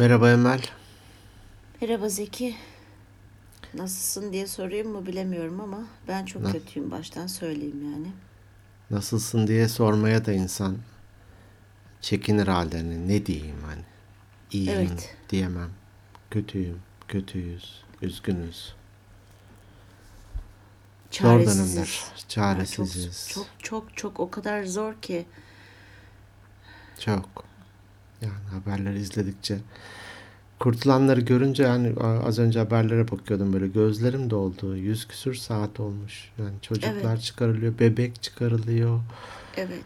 Merhaba Emel. Merhaba Zeki. Nasılsın diye sorayım mı bilemiyorum ama ben çok Na- kötüyüm baştan söyleyeyim yani. Nasılsın diye sormaya da insan çekinir hallerini. Ne diyeyim hani. İyiyim Evet. diyemem. Kötüyüm, kötüyüz, üzgünüz. Zor Çaresiziz. dönemler. Ya Çok, Çaresiziz. çok çok çok o kadar zor ki. Çok. Yani haberleri izledikçe kurtulanları görünce yani az önce haberlere bakıyordum böyle gözlerim doldu. Yüz küsür saat olmuş. Yani çocuklar Evet. çıkarılıyor, bebek çıkarılıyor. Evet.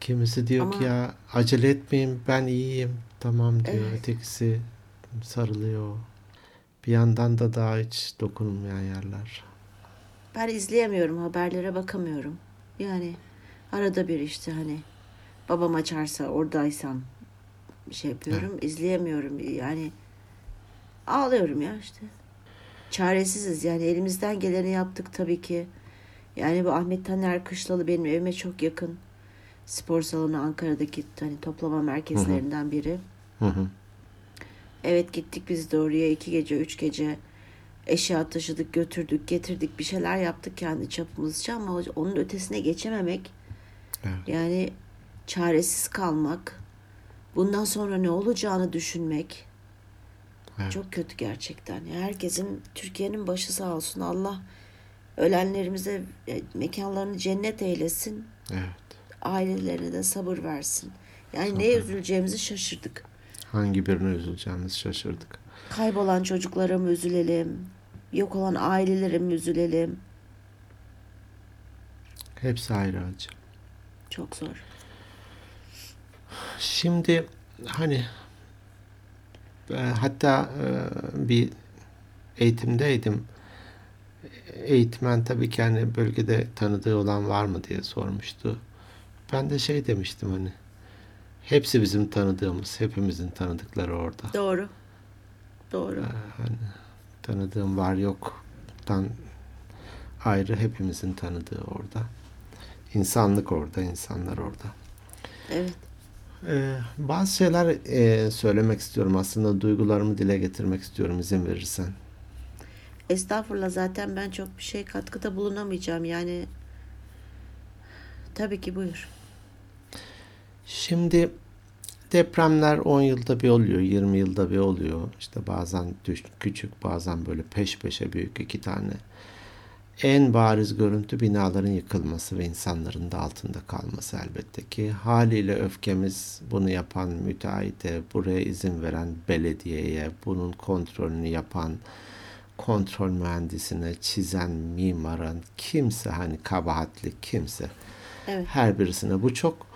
Kimisi diyor ki Ama- ya acele etmeyin ben iyiyim tamam diyor. Evet. Ötekisi sarılıyor. Bir yandan da daha hiç dokunulmayan yerler. Ben izleyemiyorum haberlere bakamıyorum. Yani arada bir işte hani babam açarsa oradaysam şey yapıyorum. izleyemiyorum yani ağlıyorum ya işte. Çaresiziz yani elimizden geleni yaptık tabii ki. Yani bu Ahmet Taner Kışlalı benim evime çok yakın. Spor salonu Ankara'daki hani toplama merkezlerinden biri. Hı hı. Evet gittik biz de oraya iki gece üç gece eşya taşıdık götürdük getirdik bir şeyler yaptık kendi çapımızca ama onun ötesine geçememek Evet. yani çaresiz kalmak bundan sonra ne olacağını düşünmek Evet. çok kötü gerçekten. Herkesin Türkiye'nin başı sağ olsun Allah ölenlerimize e, mekanlarını cennet eylesin Evet. ailelerine de sabır versin. Yani neye üzüleceğimizi şaşırdık. Hangi birine üzüleceğimizi şaşırdık. Kaybolan çocuklara mı üzülelim? Yok olan ailelere mi üzülelim? Hepsi ayrı acı. Çok zor. Şimdi hani e, hatta e, bir eğitimdeydim. Eğitmen tabii ki hani bölgede tanıdığı olan var mı diye sormuştu. Ben de şey demiştim hani hepsi bizim tanıdığımız, hepimizin tanıdıkları orada. Doğru. Doğru. Hani tanıdığım var yoktan ayrı hepimizin tanıdığı orada. İnsanlık orada, insanlar orada. Evet. Ee, bazı şeyler e, söylemek istiyorum. Aslında duygularımı dile getirmek istiyorum izin verirsen. Estağfurullah zaten ben çok bir şey katkıda bulunamayacağım. Yani tabii ki buyur. Şimdi depremler 10 yılda bir oluyor, 20 yılda bir oluyor. İşte bazen küçük, bazen böyle peş peşe büyük iki tane. En bariz görüntü binaların yıkılması ve insanların da altında kalması elbette ki. Haliyle öfkemiz bunu yapan müteahhite, buraya izin veren belediyeye, bunun kontrolünü yapan kontrol mühendisine, çizen mimarın, kimse hani kabahatli kimse Evet. her birisine. Bu çok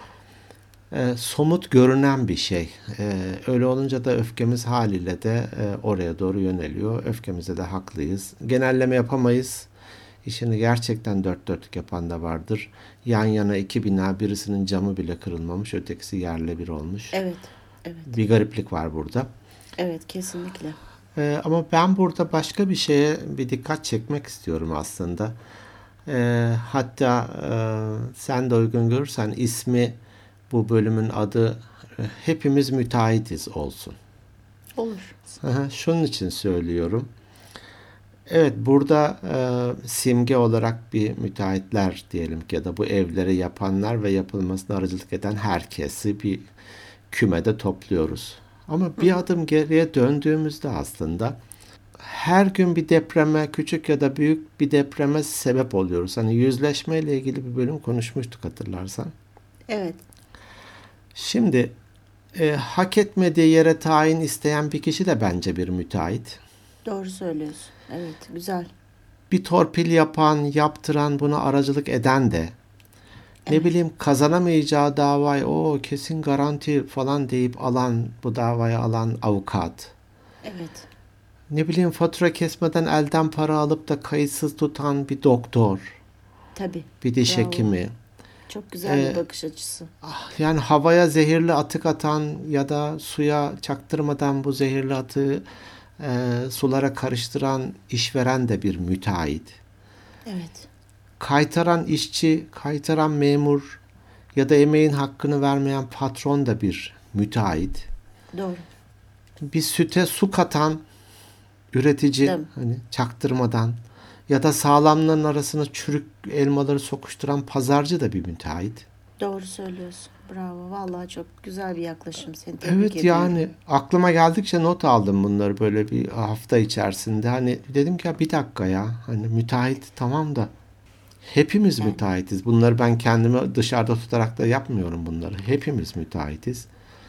e, somut görünen bir şey. E, öyle olunca da öfkemiz haliyle de e, oraya doğru yöneliyor. Öfkemize de haklıyız. Genelleme yapamayız. İşini gerçekten dört dörtlük yapan da vardır. Yan yana iki bina birisinin camı bile kırılmamış, ötekisi yerle bir olmuş. Evet. Evet. Bir gariplik var burada. Evet kesinlikle. Ee, ama ben burada başka bir şeye bir dikkat çekmek istiyorum aslında. Ee, hatta e, sen de uygun görürsen ismi bu bölümün adı e, Hepimiz Müteahhitiz olsun. Olur. Aha, Şunun için söylüyorum. Evet burada e, simge olarak bir müteahhitler diyelim ki ya da bu evleri yapanlar ve yapılmasına aracılık eden herkesi bir kümede topluyoruz. Ama bir adım geriye döndüğümüzde aslında her gün bir depreme, küçük ya da büyük bir depreme sebep oluyoruz. Hani yüzleşmeyle ilgili bir bölüm konuşmuştuk hatırlarsan. Evet. Şimdi e, hak etmediği yere tayin isteyen bir kişi de bence bir müteahhit. Doğru söylüyorsun. Evet. Güzel. bir torpil yapan, yaptıran, buna aracılık eden de ne bileyim kazanamayacağı davayı o kesin garanti falan deyip alan, bu davayı alan avukat. Evet. Ne bileyim fatura kesmeden elden para alıp da kayıtsız tutan bir doktor, Tabii. bir diş Bravo. hekimi. Çok güzel Ee, bir bakış açısı. Ah, Yani havaya zehirli atık atan ya da suya çaktırmadan bu zehirli atığı e, sulara karıştıran işveren de bir müteahhit. Evet. kaytaran işçi, kaytaran memur ya da emeğin hakkını vermeyen patron da bir müteahhit. Doğru. bir süte su katan üretici mi? hani çaktırmadan ya da sağlamların arasına çürük elmaları sokuşturan pazarcı da bir müteahhit. Doğru söylüyorsun. Bravo. Vallahi çok güzel bir yaklaşım. Seni tebrik Evet ediyorum. yani aklıma geldikçe not aldım bunları böyle bir hafta içerisinde. Hani dedim ki ya bir dakika ya hani müteahhit tamam da hepimiz müteahhitiz. Bunları ben kendimi dışarıda tutarak da yapmıyorum bunları. Hepimiz müteahhitiz.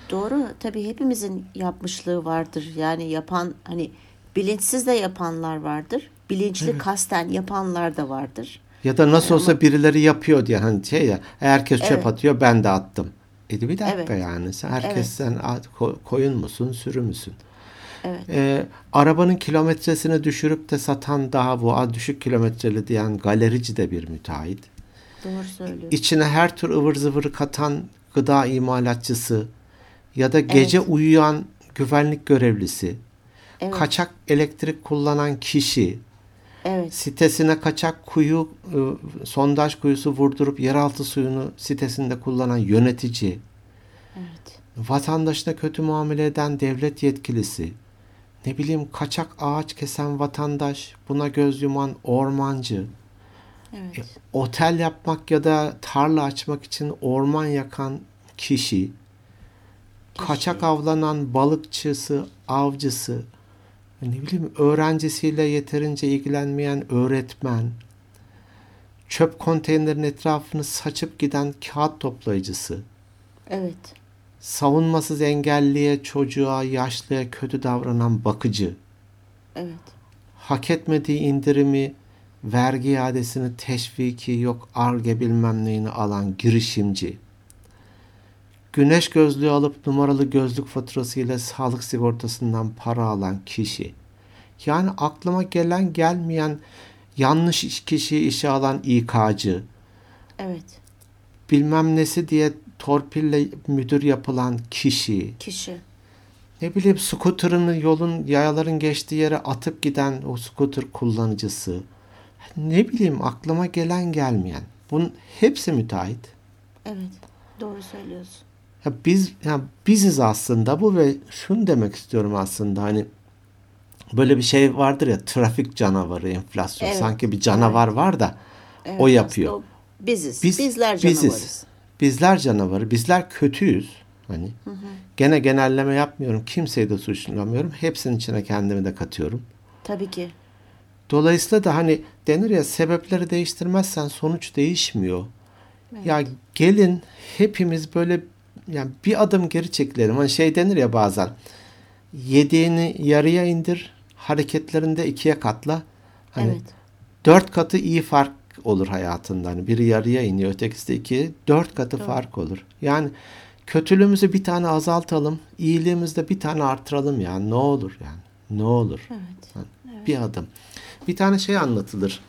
Doğru. Tabii hepimizin yapmışlığı vardır. Yani yapan hani bilinçsiz de yapanlar vardır. Bilinçli kasten yapanlar da vardır. Ya da nasıl olsa birileri yapıyor diye hani şey ya herkes çöp Evet. atıyor ben de attım. E bir dakika Evet. yani sen herkes Evet. koyun musun sürü müsün? Evet. Ee, arabanın kilometresini düşürüp de satan daha bu az düşük kilometreli diyen galerici de bir müteahhit. Doğru söylüyorsun. İçine her tür ıvır zıvırı katan gıda imalatçısı ya da gece Evet. uyuyan güvenlik görevlisi, Evet. kaçak elektrik kullanan kişi, Evet. sitesine kaçak kuyu, ıı, sondaj kuyusu vurdurup yeraltı suyunu sitesinde kullanan yönetici, Evet. vatandaşına kötü muamele eden devlet yetkilisi, ne bileyim kaçak ağaç kesen vatandaş, buna göz yuman ormancı, Evet. otel yapmak ya da tarla açmak için orman yakan kişi, kaçak avlanan balıkçısı, avcısı, ne bileyim öğrencisiyle yeterince ilgilenmeyen öğretmen, çöp konteynerin etrafını saçıp giden kağıt toplayıcısı, Evet. savunmasız engelliye, çocuğa, yaşlıya kötü davranan bakıcı, Evet. hak etmediği indirimi, vergi iadesini, teşviki, yok arge bilmem neyini alan girişimci, güneş gözlüğü alıp numaralı gözlük faturasıyla sağlık sigortasından para alan kişi, yani aklıma gelen gelmeyen yanlış iş- kişiyi işe alan İK'cı, Evet. bilmem nesi diye torpille müdür yapılan kişi, Kişi. ne bileyim skuterını yolun yayaların geçtiği yere atıp giden o skuter kullanıcısı. Ne bileyim aklıma gelen gelmeyen. Bunun hepsi müteahhit. Evet. Doğru söylüyorsun. Ya biz ya biziz aslında bu ve şunu demek istiyorum aslında hani böyle bir şey vardır ya trafik canavarı enflasyon Evet, sanki bir canavar var da Evet, o yapıyor. o biziz. Biz Bizler biziz. canavarız. Bizler canavarı, bizler kötüyüz. Hani gene genelleme yapmıyorum. Kimseyi de suçlamıyorum. Hepsinin içine kendimi de katıyorum. Tabii ki. Dolayısıyla da hani denir ya sebepleri değiştirmezsen sonuç değişmiyor. Ya gelin hepimiz böyle yani bir adım geri çekilelim. Hani şey denir ya bazen yediğini yarıya indir, hareketlerinde ikiye katla. Hani Evet. dört katı iyi fark olur hayatında. Hani biri yarıya iniyor, ötekisi de iki, dört katı fark olur. Yani kötülüğümüzü bir tane azaltalım, iyiliğimizi de bir tane artıralım yani ne olur yani. Ne olur. Evet. Bir adım. Bir tane şey anlatılır.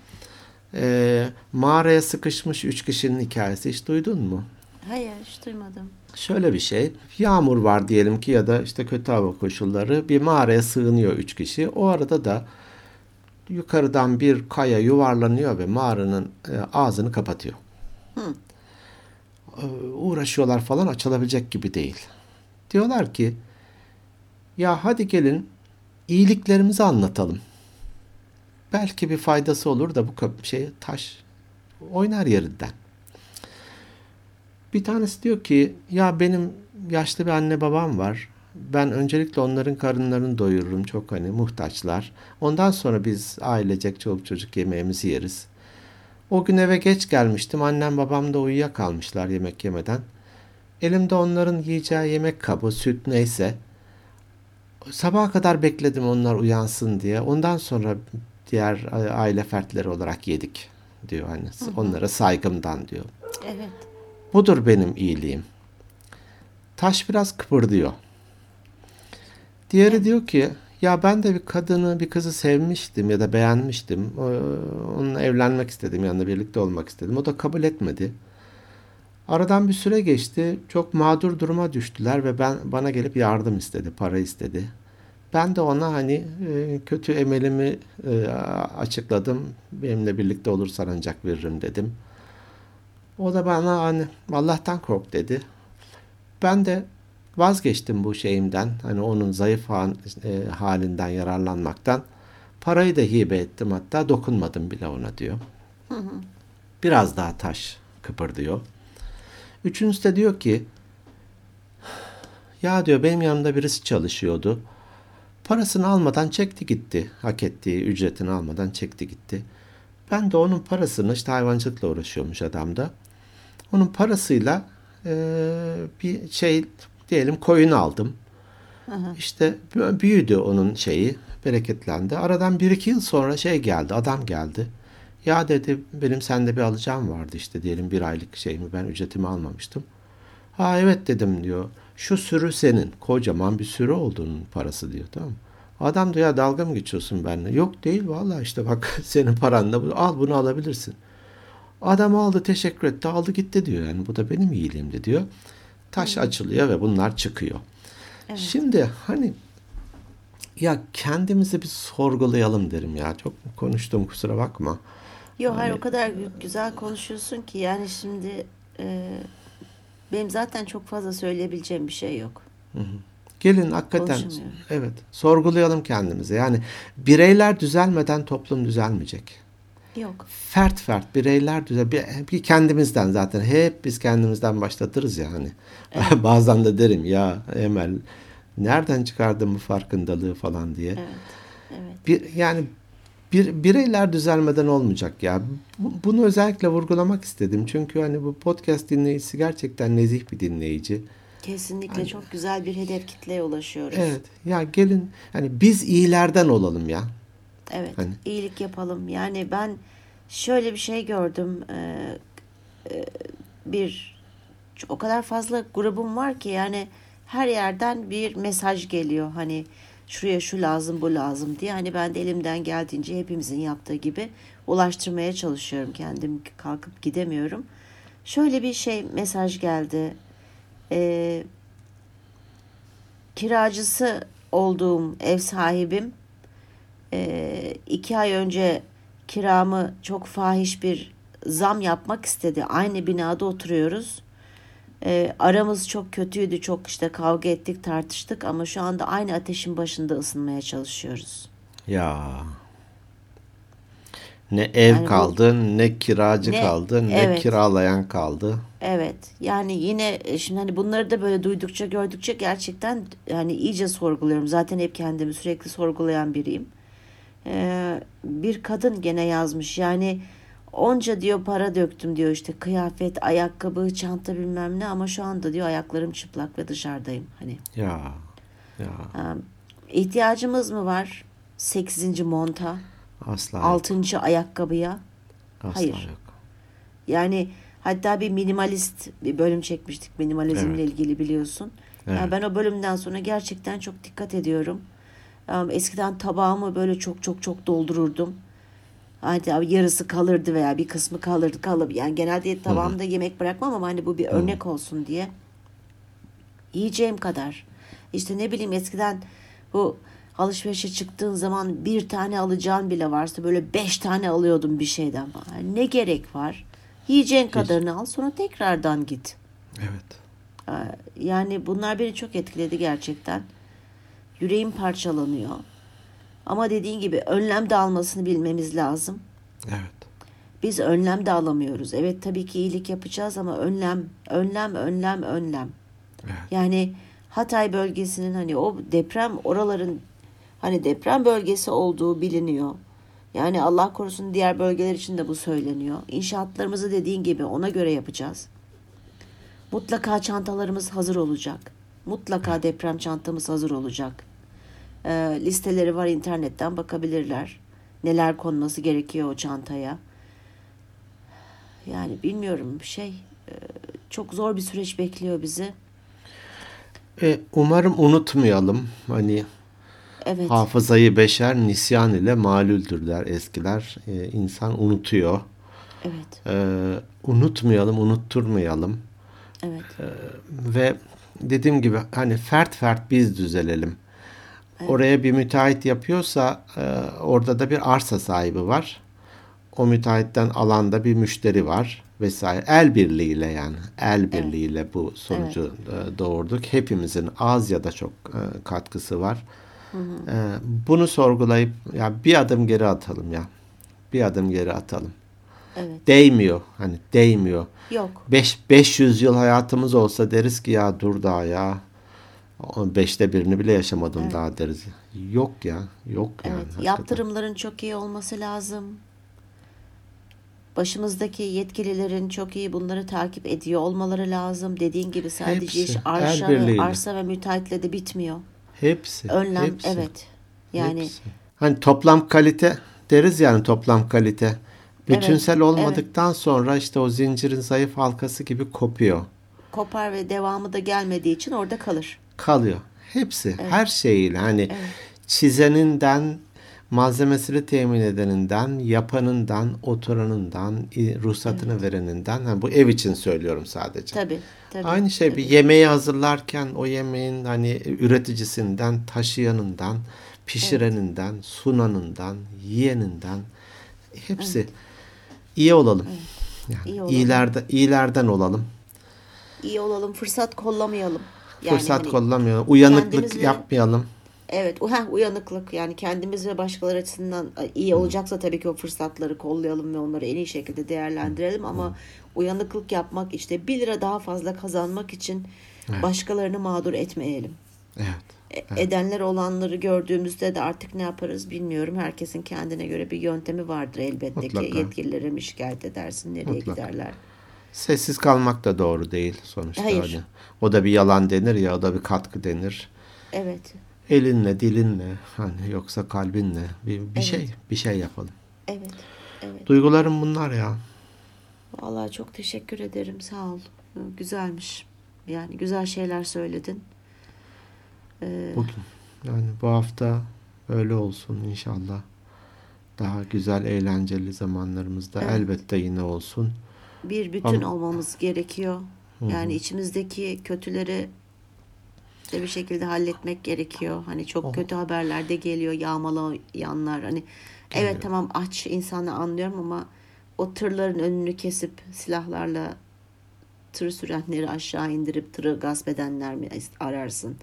Ee, mağaraya sıkışmış üç kişinin hikayesi hiç duydun mu? Hayır hiç duymadım. Şöyle bir şey. Yağmur var diyelim ki ya da işte kötü hava koşulları. Bir mağaraya sığınıyor üç kişi. O arada da yukarıdan bir kaya yuvarlanıyor ve mağaranın e, ağzını kapatıyor. Ee, uğraşıyorlar falan açılabilecek gibi değil. Diyorlar ki ya hadi gelin iyiliklerimizi anlatalım. Belki bir faydası olur da bu şey taş oynar yerinden. Bir tanesi diyor ki ya benim yaşlı bir anne babam var. Ben öncelikle onların karınlarını doyururum. Çok hani muhtaçlar. Ondan sonra biz ailecek çoluk çocuk yemeğimizi yeriz. O gün eve geç gelmiştim. Annem babam da uyuyakalmışlar yemek yemeden. Elimde onların yiyeceği yemek kabı, süt neyse. Sabaha kadar bekledim onlar uyansın diye. Ondan sonra diğer aile fertleri olarak yedik diyor hani. Onlara saygımdan diyor. Evet. Budur benim iyiliğim. Taş biraz kıpırdıyor. Diğeri diyor ki ya ben de bir kadını bir kızı sevmiştim ya da beğenmiştim. Ee, Onunla evlenmek istedim yanında birlikte olmak istedim. O da kabul etmedi. Aradan bir süre geçti. Çok mağdur duruma düştüler ve ben bana gelip yardım istedi, para istedi. Ben de ona hani e, kötü emelimi e, açıkladım. Benimle birlikte olursan ancak veririm dedim. O da bana hani Allah'tan kork dedi. Ben de vazgeçtim bu şeyimden. Hani onun zayıf e, halinden yararlanmaktan. Parayı da hibe ettim hatta dokunmadım bile ona diyor. Biraz daha taş kıpırdıyor. Üçüncüsü de diyor ki ya diyor benim yanımda birisi çalışıyordu. Parasını almadan çekti gitti. Hak ettiği ücretini almadan çekti gitti. Ben de onun parasını işte hayvancılıkla uğraşıyormuş adam da. Onun parasıyla eee, bir şey diyelim koyun aldım. İşte bü- büyüdü onun şeyi, bereketlendi. Aradan bir iki yıl sonra şey geldi, adam geldi. Ya dedi benim sende bir alacağım vardı işte diyelim bir aylık şey mi ben ücretimi almamıştım. Ha evet dedim diyor. Şu sürü senin. Kocaman bir sürü olduğunun parası diyor tamam mı? Adam diyor ya dalga mı geçiyorsun benimle? Yok değil vallahi işte bak senin paran da bu. Al bunu alabilirsin. Adam aldı teşekkür etti aldı gitti diyor yani bu da benim iyiliğimdi diyor. Taş açılıyor ve bunlar çıkıyor. Şimdi hani ya kendimizi bir sorgulayalım derim ya. Çok konuştum kusura bakma. Yok hayır o kadar gü- güzel konuşuyorsun ki yani şimdi e, benim zaten çok fazla söyleyebileceğim bir şey yok. Gelin hakikaten evet sorgulayalım kendimizi. Yani bireyler düzelmeden toplum düzelmeyecek. Yok. Fert fert bireyler düzel bir, bir kendimizden zaten hep biz kendimizden başlatırız ya hani. Bazen de derim ya Emel nereden çıkardın bu farkındalığı falan diye. Evet. Evet. Bir yani bir bireyler düzelmeden olmayacak ya. Bu- Bunu özellikle vurgulamak istedim. Çünkü hani bu podcast dinleyicisi gerçekten nezih bir dinleyici. Kesinlikle çok güzel bir hedef kitleye ulaşıyoruz. Evet. Ya gelin hani biz iyilerden olalım ya. Evet, Hani- iyilik yapalım. Yani ben şöyle bir şey gördüm. Ee, e, bir o kadar fazla grubum var ki yani her yerden bir mesaj geliyor. Hani şuraya şu lazım, bu lazım diye. Hani ben de elimden geldiğince hepimizin yaptığı gibi ulaştırmaya çalışıyorum. Kendim kalkıp gidemiyorum. Şöyle bir şey mesaj geldi. Ee, kiracısı olduğum ev sahibim e, iki ay önce kiramı çok fahiş bir zam yapmak istedi. Aynı binada oturuyoruz. E, aramız çok kötüydü. Çok işte kavga ettik, tartıştık ama şu anda aynı ateşin başında ısınmaya çalışıyoruz. Ya. Ne ev Yani bu- kaldı, ne kiracı Ne- kaldı, ne evet. kiralayan kaldı. Evet. Yani yine e, şimdi hani bunları da böyle duydukça gördükçe gerçekten hani iyice sorguluyorum. Zaten hep kendimi sürekli sorgulayan biriyim. Ee, bir kadın gene yazmış. Yani onca diyor para döktüm diyor işte kıyafet, ayakkabı, çanta bilmem ne ama şu anda diyor ayaklarım çıplak ve dışarıdayım. Hani Ya. Ya. ha, ihtiyacımız mı var? 8. monta, Asla yok. 6. ayakkabıya. Asla hayır. yok. Yani hatta bir minimalist bir bölüm çekmiştik minimalizmle Evet. ilgili biliyorsun. Evet. Yani ben o bölümden sonra gerçekten çok dikkat ediyorum. Eskiden tabağımı böyle çok çok çok doldururdum. Abi yarısı kalırdı veya bir kısmı kalırdı kalıp yani genelde tabağımda yemek bırakmam ama hani bu bir örnek olsun diye. Yiyeceğim kadar. İşte ne bileyim eskiden bu alışverişe çıktığın zaman bir tane alacağın bile varsa böyle beş tane alıyordum bir şeyden. Yani ne gerek var? Yiyeceğin kadarını al sonra tekrardan git. Evet. Yani bunlar beni çok etkiledi gerçekten. Yüreğim parçalanıyor. Ama dediğin gibi önlem de almasını bilmemiz lazım. Evet. Biz önlem de alamıyoruz. Evet tabii ki iyilik yapacağız ama önlem, önlem, önlem, önlem. Evet. Yani Hatay bölgesinin hani o deprem oraların hani deprem bölgesi olduğu biliniyor. Yani Allah korusun diğer bölgeler için de bu söyleniyor. İnşaatlarımızı dediğin gibi ona göre yapacağız. Mutlaka çantalarımız hazır olacak. Mutlaka deprem çantamız hazır olacak. Ee, listeleri var internetten bakabilirler. Neler konması gerekiyor o çantaya. Yani bilmiyorum şey. e, Çok zor bir süreç bekliyor bizi. E, umarım unutmayalım. Hani Evet. hafızayı beşer nisyan ile malüldür der eskiler. E, insan unutuyor. Evet. E, unutmayalım, unutturmayalım. Evet. Ve dediğim gibi hani fert fert biz düzelelim. Oraya bir müteahhit yapıyorsa e, orada da bir arsa sahibi var. O müteahhitten alanda bir müşteri var vesaire el birliğiyle yani el birliğiyle bu sonucu e, doğurduk. Hepimizin az ya da çok e, katkısı var. E, bunu sorgulayıp ya bir adım geri atalım ya. Bir adım geri atalım. Evet. Değmiyor. Hani değmiyor. Yok. Beş, 500 yıl hayatımız olsa deriz ki ya dur daha ya. Beşte birini bile yaşamadım daha deriz. Yok ya. Yok yani. Evet. hakikaten. Yaptırımların çok iyi olması lazım. Başımızdaki yetkililerin çok iyi bunları takip ediyor olmaları lazım. Dediğin gibi sadece Hepsi, iş arsa, ve, arsa ve müteahhitle de bitmiyor. Hepsi. Önlem hepsi, evet. Yani hepsi. Hani toplam kalite deriz yani toplam kalite. Bütünsel olmadıktan sonra işte o zincirin zayıf halkası gibi kopuyor. kopar ve devamı da gelmediği için orada kalır. Kalıyor. Hepsi. Her şeyiyle hani çizeninden malzemesini temin edeninden, yapanından, oturanından, ruhsatını vereninden. hani bu ev için söylüyorum sadece. Tabii. tabii Aynı şey bir yemeği hazırlarken o yemeğin hani üreticisinden, taşıyanından, pişireninden, sunanından, yiyeninden hepsi iyi olalım. Yani İyi olalım. iyilerden iyilerden olalım. İyi olalım, fırsat kollamayalım. Yani Fırsat hani- kollamayalım. Uyanıklık kendimizle- yapmayalım. Evet, heh, uyanıklık yani kendimiz ve başkaları açısından iyi olacaksa tabii ki o fırsatları kollayalım ve onları en iyi şekilde değerlendirelim ama uyanıklık yapmak işte bir lira daha fazla kazanmak için başkalarını mağdur etmeyelim. Evet. E, Edenler olanları gördüğümüzde de artık ne yaparız bilmiyorum. Herkesin kendine göre bir yöntemi vardır elbette Mutlaka. ki. Yetkililere mi şikayet edersin, nereye Mutlaka. giderler? Sessiz kalmak da doğru değil sonuçta. Hayır. hani. O da bir yalan denir ya, o da bir katkı denir. Evet, Elinle, dilinle, hani yoksa kalbinle bir, bir Evet. şey, bir şey yapalım. evet, evet. Duygularım bunlar ya. Vallahi çok teşekkür ederim. Sağ ol. Güzelmiş. Yani güzel şeyler söyledin. Ee, Bugün yani bu hafta öyle olsun inşallah. Daha güzel, eğlenceli zamanlarımızda Evet. elbette yine olsun. Bir bütün Ama- olmamız gerekiyor. Yani içimizdeki kötüleri de bir şekilde halletmek gerekiyor. Hani çok Oh. kötü haberler de geliyor, yağmalayanlar. Hani evet tamam aç insanı anlıyorum ama o tırların önünü kesip silahlarla tır sürenleri aşağı indirip tırı gasp edenler mi ararsın?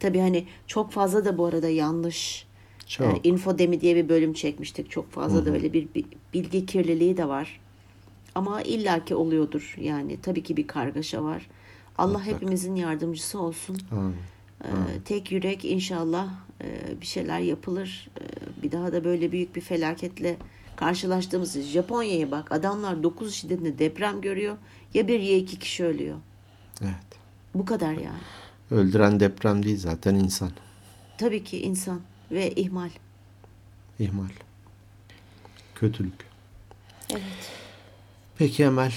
Tabii hani çok fazla da bu arada yanlış Çok. yani infodemi diye bir bölüm çekmiştik. Çok fazla da öyle bir bi- bilgi kirliliği de var. Ama illaki oluyordur. Yani tabii ki bir kargaşa var. Allah Mutlaka. hepimizin yardımcısı olsun. Amin. Ee, tek yürek inşallah e, bir şeyler yapılır. Ee, bir daha da böyle büyük bir felaketle karşılaştığımız Japonya'ya bak adamlar 9 şiddetinde deprem görüyor. Ya bir ya iki kişi ölüyor. Evet. Bu kadar yani. Öldüren deprem değil zaten insan. Tabii ki insan ve ihmal. İhmal. Kötülük. Evet. Peki Emel.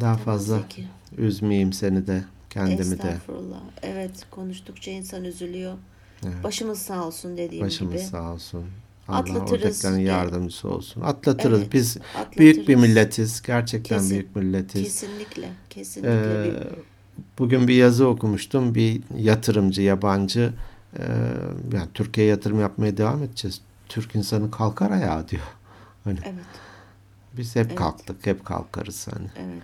Daha fazla Zeki. üzmeyeyim seni de kendimi de. Estağfurullah. Evet konuştukça insan üzülüyor. Evet. Başımız sağ olsun dediğim Başımız gibi. sağ olsun. Allah Atlatırız. yardımcısı olsun. Atlatırız. Evet, Biz atlatırız. büyük bir milletiz. Gerçekten Kesin- büyük milletiz. Kesinlikle. Kesinlikle. Ee, bugün bir yazı okumuştum. Bir yatırımcı, yabancı e, yani Türkiye'ye yatırım yapmaya devam edeceğiz. Türk insanı kalkar ayağa diyor. Hani Evet. Biz hep Evet. kalktık, hep kalkarız hani. Evet.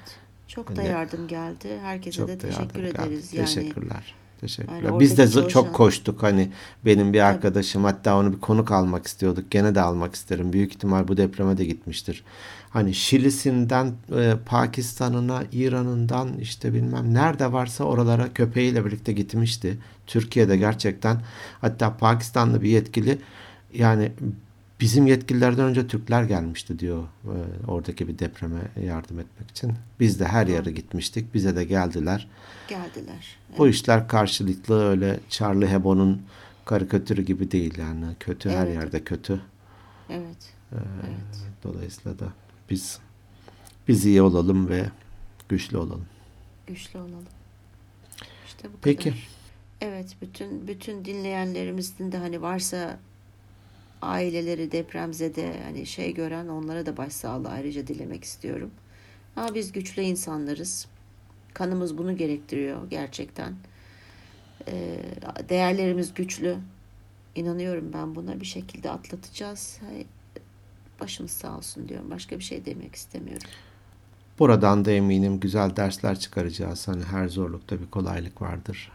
Çok da Ne- yardım geldi. Herkese Çok de teşekkür geldi. ederiz. Yani Teşekkürler. Teşekkürler. Yani Biz de çalışan- çok koştuk hani benim bir arkadaşım hatta onu bir konuk almak istiyorduk. Gene de almak isterim. Büyük ihtimal bu depreme de gitmiştir. Hani Şili'sinden e, Pakistan'ına, İran'ından işte bilmem nerede varsa oralara köpeğiyle birlikte gitmişti. Türkiye'de gerçekten hatta Pakistanlı bir yetkili yani bizim yetkililerden önce Türkler gelmişti diyor e, oradaki bir depreme yardım etmek için. Biz de her yere gitmiştik. Bize de geldiler. geldiler. Bu işler karşılıklı öyle Charlie Hebdo'nun karikatürü gibi değil yani. Kötü her Evet. yerde kötü. Evet. Ee, Dolayısıyla da biz biz iyi olalım ve güçlü olalım. Güçlü olalım. İşte bu Peki. kadar. Evet, bütün bütün dinleyenlerimizin de hani varsa aileleri depremzede hani şey gören onlara da başsağlığı ayrıca dilemek istiyorum. Ama biz güçlü insanlarız. Kanımız bunu gerektiriyor gerçekten. Ee, değerlerimiz güçlü. İnanıyorum ben buna bir şekilde atlatacağız. Başımız sağ olsun diyorum. Başka bir şey demek istemiyorum. Buradan da eminim güzel dersler çıkaracağız. Hani her zorlukta bir kolaylık vardır.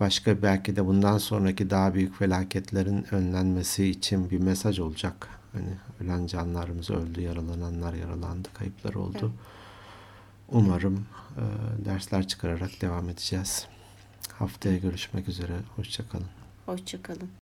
Başka belki de bundan sonraki daha büyük felaketlerin önlenmesi için bir mesaj olacak. Hani ölen canlarımız öldü, yaralananlar yaralandı, kayıplar oldu. Evet. Umarım e, dersler çıkararak devam edeceğiz. Haftaya görüşmek üzere. Hoşçakalın. Hoşçakalın.